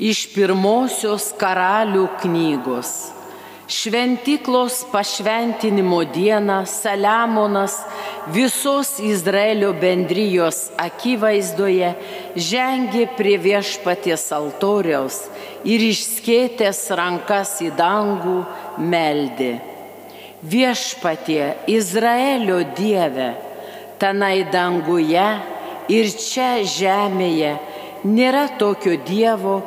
Iš pirmosios karalių knygos. Šventiklos pašventinimo dieną Saliamonas visos Izraelio bendrijos akivaizdoje žengė prie viešpaties altoriaus ir išskėtęs rankas į dangų meldė. Viešpatie Izraelio Dieve, tenai danguje ir čia žemėje nėra tokio Dievo,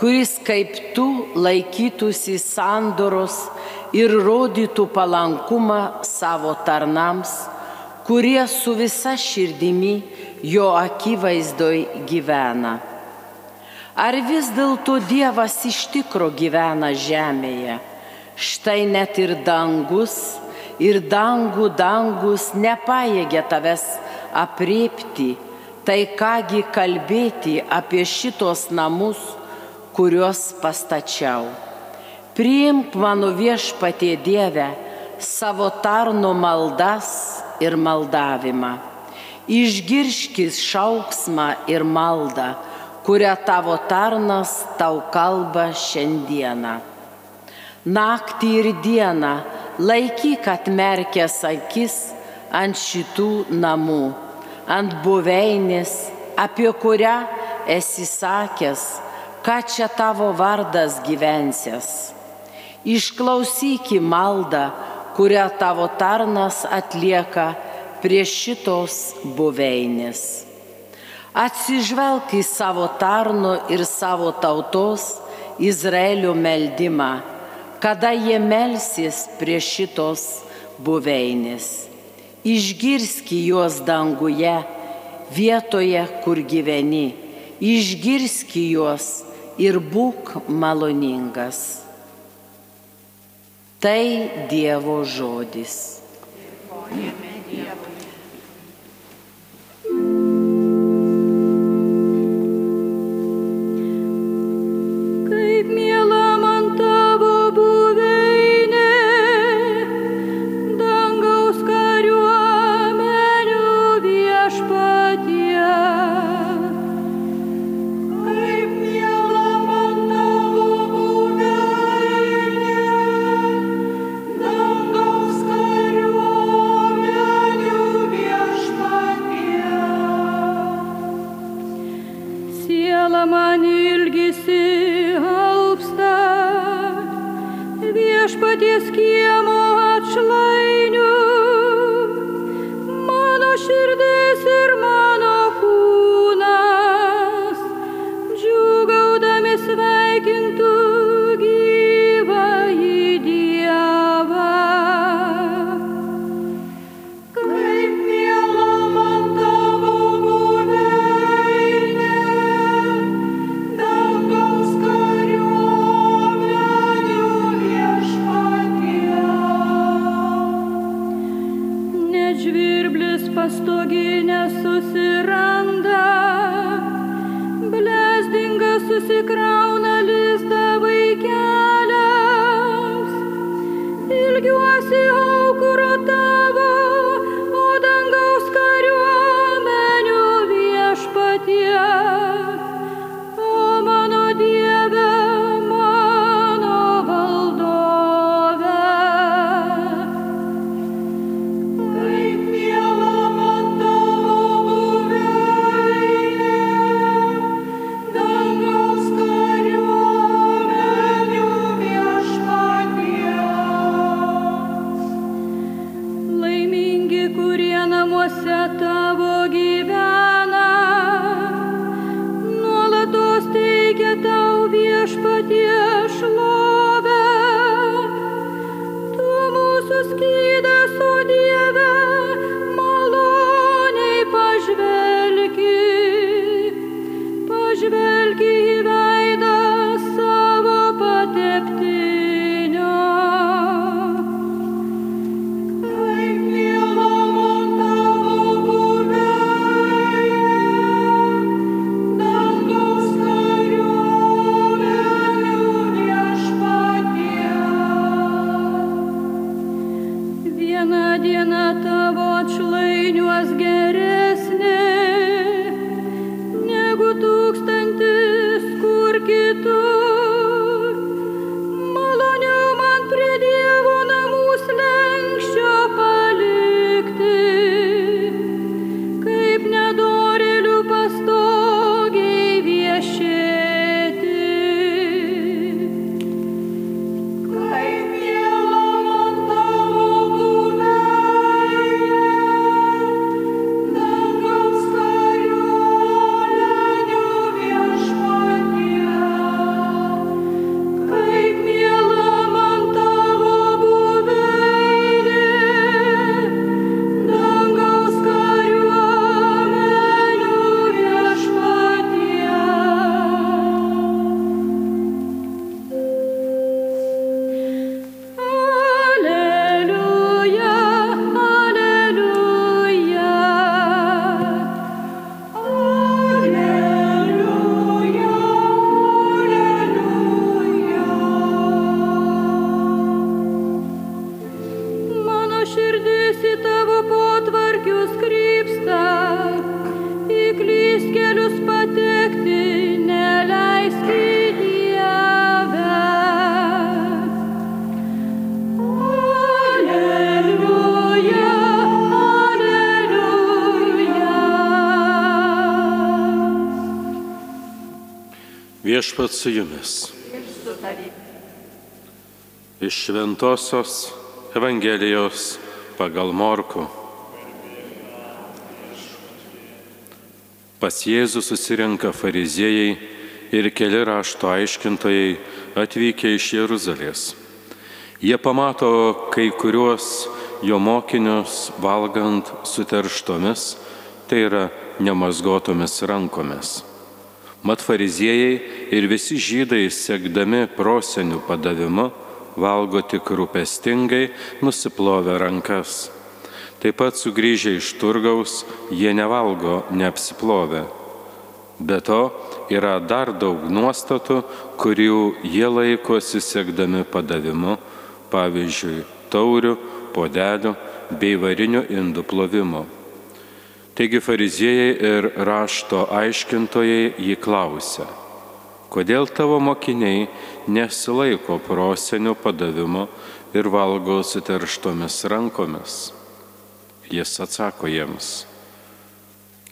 kuris kaip tu laikytųsi sandoros ir rodytų palankumą savo tarnams, kurie su visa širdimi jo akivaizdoj gyvena. Ar vis dėlto Dievas iš tikro gyvena žemėje? Štai net ir dangus, ir dangų dangus nepaėgė tavęs apriepti, tai kągi kalbėti apie šitos namus, kuriuos pastačiau. Priimk mano viešpatie Dieve savo tarno maldas ir maldavimą. Išgirškis šauksmą ir maldą kurią tavo tarnas tau kalba šiandieną. Naktį ir dieną laikyk atmerkęs akis ant šitų namų, ant buveinės, apie kurią esi sakęs, ką čia tavo vardas gyvensės. Išklausyk į maldą, kurią tavo tarnas atlieka prie šitos buveinės. Atsižvelk į savo tarno ir savo tautos Izraelio meldimą, kada jie melsis prie šitos buveinės. Išgirski juos danguje, vietoje, kur gyveni. Išgirski juos ir būk maloningas. Tai Dievo žodis. Dėkojame Dievui. viešpatie. Viešpat su jumis. Iš Šventojios Evangelijos pagal Morku. Pas Jėzų susirenka fariziejai ir keli rašto aiškintojai atvykę iš Jeruzalės. Jie pamato kai kuriuos jo mokinius valgant suterštomis, tai yra nemazgotomis rankomis. Mat fariziejai ir visi žydai, siekdami prosenių padavimu, valgo tik rūpestingai, nusiplovę rankas. Taip pat sugrįžę iš turgaus, jie nevalgo neapsiplovę. Be to yra dar daug nuostatų, kurių jie laikosi siekdami padavimu, pavyzdžiui, taurių, podelių bei varinių indų plovimo. Taigi fariziejai ir rašto aiškintojai jį klausia, kodėl tavo mokiniai nesilaiko prosenio padavimo ir valgo suterštomis rankomis? Jis atsako jiems,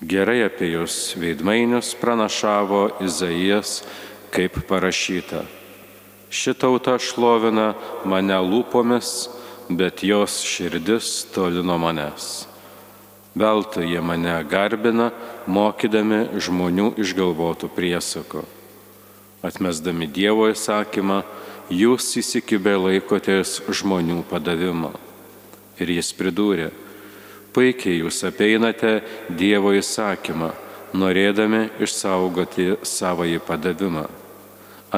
gerai apie jūs veidmainius pranašavo Izaijas, kaip parašyta. Šitauta šlovina mane lūpomis, bet jos širdis toli nuo manęs. Veltui jie mane garbina, mokydami žmonių išgalvotų priesakų. Atmesdami Dievo įsakymą, jūs įsikibę laikotės žmonių padavimo. Ir jis pridūrė, puikiai jūs apeinate Dievo įsakymą, norėdami išsaugoti savąjį padavimą.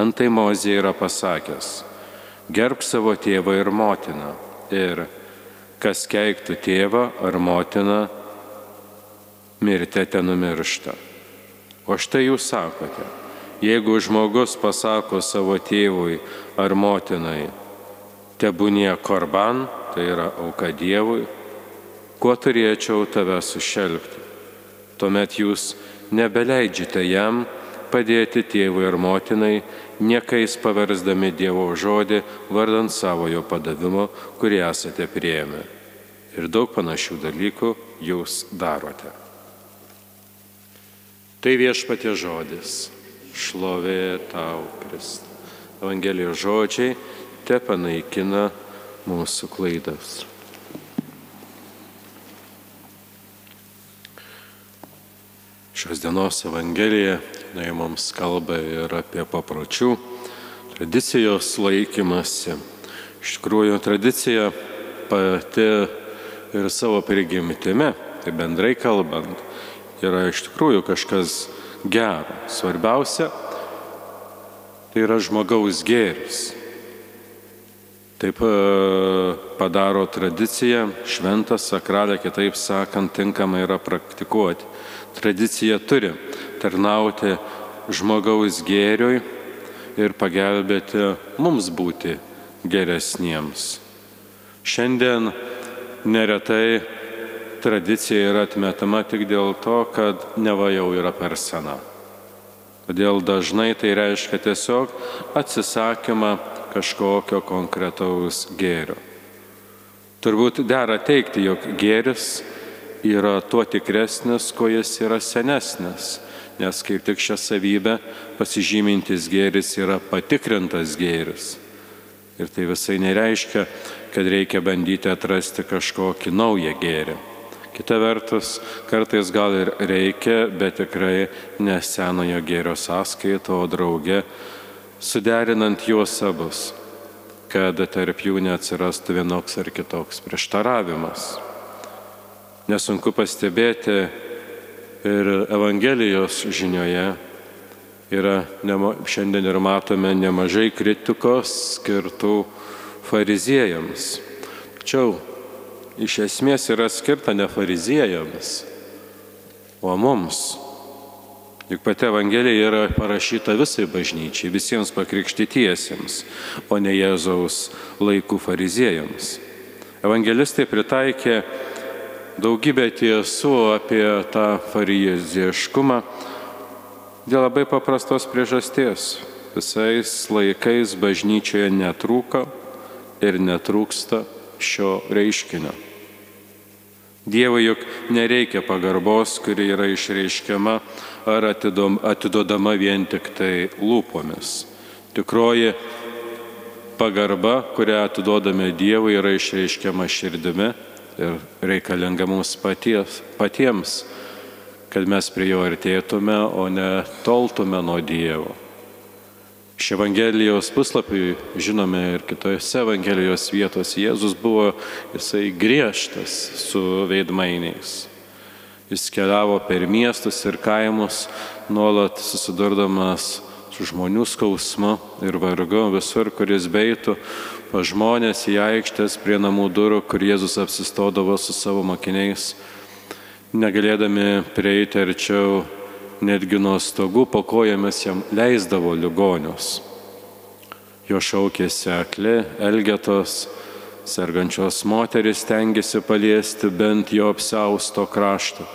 Antai Mozė yra pasakęs, gerb savo tėvą ir motiną ir kas keiktų tėvą ar motiną, mirte ten numiršta. O štai jūs sakote, jeigu žmogus pasako savo tėvui ar motinai, tebūnie korban, tai yra auka Dievui, kuo turėčiau tave sušelbti. Tuomet jūs nebeleidžiate jam padėti tėvui ir motinai, niekais paversdami Dievo žodį vardant savojo padavimo, kurį esate prieėmę. Ir daug panašių dalykų jūs darote. Tai viešpatie žodis. Šlovė tau, Kristus. Evangelijos žodžiai te panaikina mūsų klaidas. Šios dienos Evangelija jinai mums kalba ir apie papročių, tradicijos laikymasi. Iš tikrųjų, tradicija pati ir savo prigimtimi, tai bendrai kalbant, yra iš tikrųjų kažkas gero. Svarbiausia, tai yra žmogaus gėris. Taip e, padaro tradicija, šventą sakralę, kitaip sakant, tinkama yra praktikuoti. Tradicija turi tarnauti žmogaus gėriui ir pagelbėti mums būti geresniems. Šiandien neretai tradicija yra atmetama tik dėl to, kad neva jau yra per sena. Todėl dažnai tai reiškia tiesiog atsisakymą kažkokio konkretaus gėrio. Turbūt dera teikti, jog gėris yra tuo tikresnis, kuo jis yra senesnis, nes kaip tik šią savybę pasižymintis gėris yra patikrintas gėris. Ir tai visai nereiškia, kad reikia bandyti atrasti kažkokį naują gėrį. Kita vertus, kartais gal ir reikia, bet tikrai nesenojo gėrio sąskaito, o drauge suderinant juos abus, kad tarp jų neatsirastų vienoks ar kitoks prieštaravimas. Nesunku pastebėti ir Evangelijos žinioje yra šiandien ir matome nemažai kritikos skirtų fariziejams. Tačiau iš esmės yra skirta ne fariziejams, o mums. Juk pati Evangelija yra parašyta visai bažnyčiai, visiems pakrikštytiesiems, o ne Jėzaus laikų fariziejams. Evangelistai pritaikė daugybę tiesų apie tą fariziešiškumą dėl labai paprastos priežasties. Visais laikais bažnyčioje netrūko ir netrūksta šio reiškinio. Dievui juk nereikia pagarbos, kuri yra išreiškiama ar atiduodama vien tik tai lūpomis. Tikroji pagarba, kurią atiduodame Dievui, yra išreiškiama širdimi ir reikalinga mums paties, patiems, kad mes prie jo artėtume, o ne toltume nuo Dievo. Iš Evangelijos puslapių žinome ir kitose Evangelijos vietose Jėzus buvo jisai griežtas su veidmainiais. Jis keliavo per miestus ir kaimus, nuolat susidurdamas su žmonių skausmu ir vargu visur, kuris beitų, pa žmonės į aikštės prie namų durų, kur Jėzus apsistodavo su savo mokiniais, negalėdami prieiti arčiau netgi nuo stogų po kojomis jam leisdavo ligonius. Jo šaukėsi akli, elgetos, sergančios moteris tengiasi paliesti bent jo apsausto kraštą.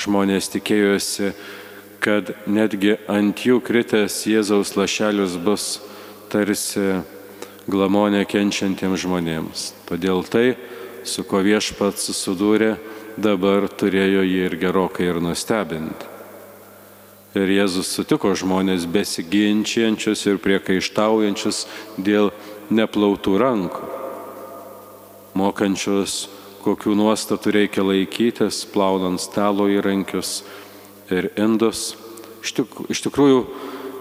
Žmonės tikėjosi, kad netgi ant jų kritęs Jėzaus lašelius bus tarsi glamonė kenčiantiems žmonėms. Todėl tai, su ko viešpats susidūrė, dabar turėjo jį ir gerokai ir nustebinti. Ir Jėzus sutiko žmonės besiginčiančius ir priekaištaujančius dėl neplautų rankų, mokančius kokių nuostatų reikia laikytis, plaunant stalo įrankius ir indus. Iš, tik, iš tikrųjų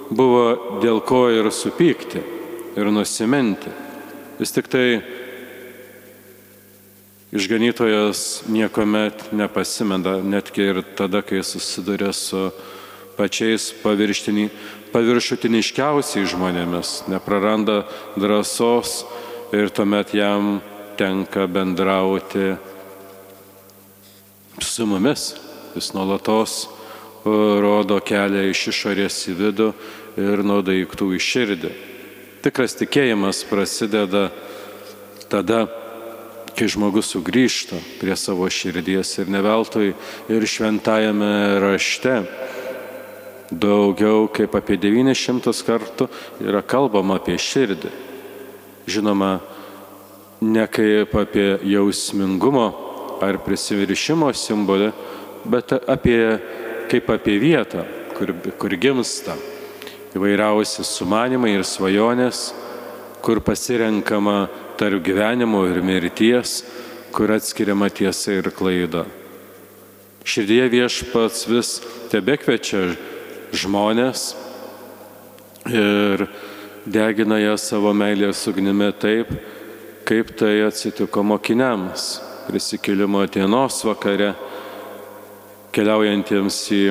buvo dėl ko ir supykti, ir nusiminti. Vis tik tai išganytojas niekuomet nepasimeda, netgi ir tada, kai susiduria su pačiais paviršutiniškiausiais žmonėmis, nepraranda drąsos ir tuomet jam tenka bendrauti su mumis. Jis nuolatos rodo kelią iš išorės į vidų ir nuo daiktų į širdį. Tikras tikėjimas prasideda tada, kai žmogus sugrįžta prie savo širdies ir neveltui ir šventajame rašte daugiau kaip apie 900 kartų yra kalbama apie širdį. Žinoma, ne kaip apie jausmingumo ar prisiviršimo simbolį, bet apie, kaip apie vietą, kur, kur gimsta įvairiausi sumanimai ir svajonės, kur pasirenkama tarp gyvenimo ir mirties, kur atskiriama tiesa ir klaida. Širdie viešpats vis tebe kvečia žmonės ir degina ją savo meilės ugnimi taip, kaip tai atsitiko mokiniams prisikėlimo dienos vakare, keliaujantiems į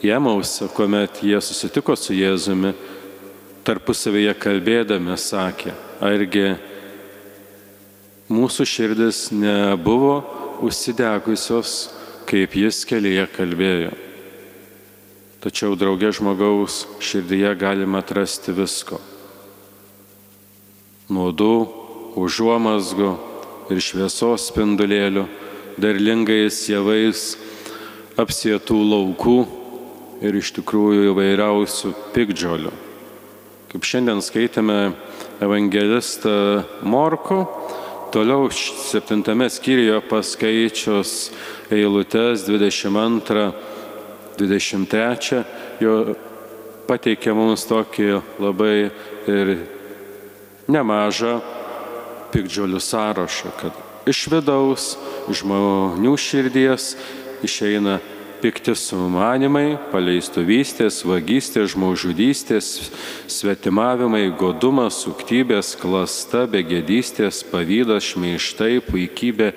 Jemausą, kuomet jie susitiko su Jėzumi, tarpusavėje kalbėdami sakė, argi mūsų širdis nebuvo užsidegusios, kaip jis kelyje kalbėjo. Tačiau draugė žmogaus širdyje galima atrasti visko. Nuodų, užuomasgų ir šviesos spindulėlių, derlingais javais, apsėtų laukų ir iš tikrųjų įvairiausių pikdžiolių. Kaip šiandien skaitėme evangelistą Morku, toliau septintame skyriuje paskaičius eilutes 22, 23, jo pateikė mums tokį labai ir nemažą pikdžiolių sąrašą, kad iš vidaus žmonių širdies išeina pikti sumanimai, paleistuvystės, vagystės, žmogžudystės, svetimavimai, godumas, suktybės, klasta, begėdystės, pavydas, šmeištai, puikybė,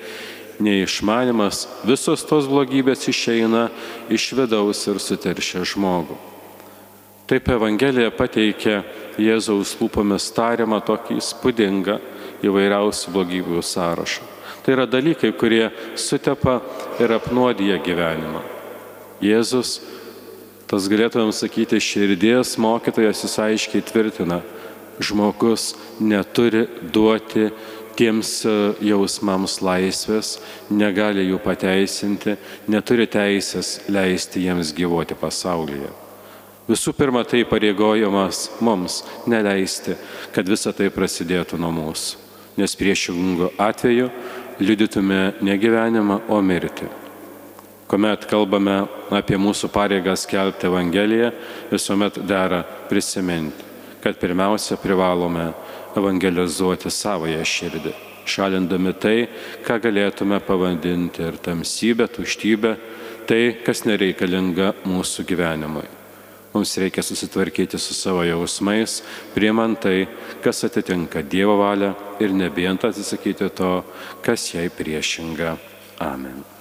neišmanimas, visos tos blogybės išeina iš vidaus ir suteršia žmogų. Taip Evangelija pateikia Jėzaus lūpomis tariamą tokį įspūdingą įvairiausių blogybių sąrašą. Tai yra dalykai, kurie sutepa ir apnuodija gyvenimą. Jėzus, tas galėtumėm sakyti, širdies mokytojas jis aiškiai tvirtina, žmogus neturi duoti tiems e, jausmams laisvės, negali jų pateisinti, neturi teisės leisti jiems gyvuoti pasaulyje. Visų pirma, tai pareigojamas mums neleisti, kad visa tai prasidėtų nuo mūsų, nes priešingų atveju liudytume ne gyvenimą, o mirtį. kuomet kalbame apie mūsų pareigą skelbti Evangeliją, visuomet dera prisiminti, kad pirmiausia privalome evangelizuoti savoje širdį, šalindami tai, ką galėtume pavadinti ir tamsybę, tuštybę, tai, kas nereikalinga mūsų gyvenimui. Mums reikia susitvarkyti su savo jausmais, priemant tai, kas atitinka Dievo valią ir nebijant atsisakyti to, kas jai priešinga. Amen.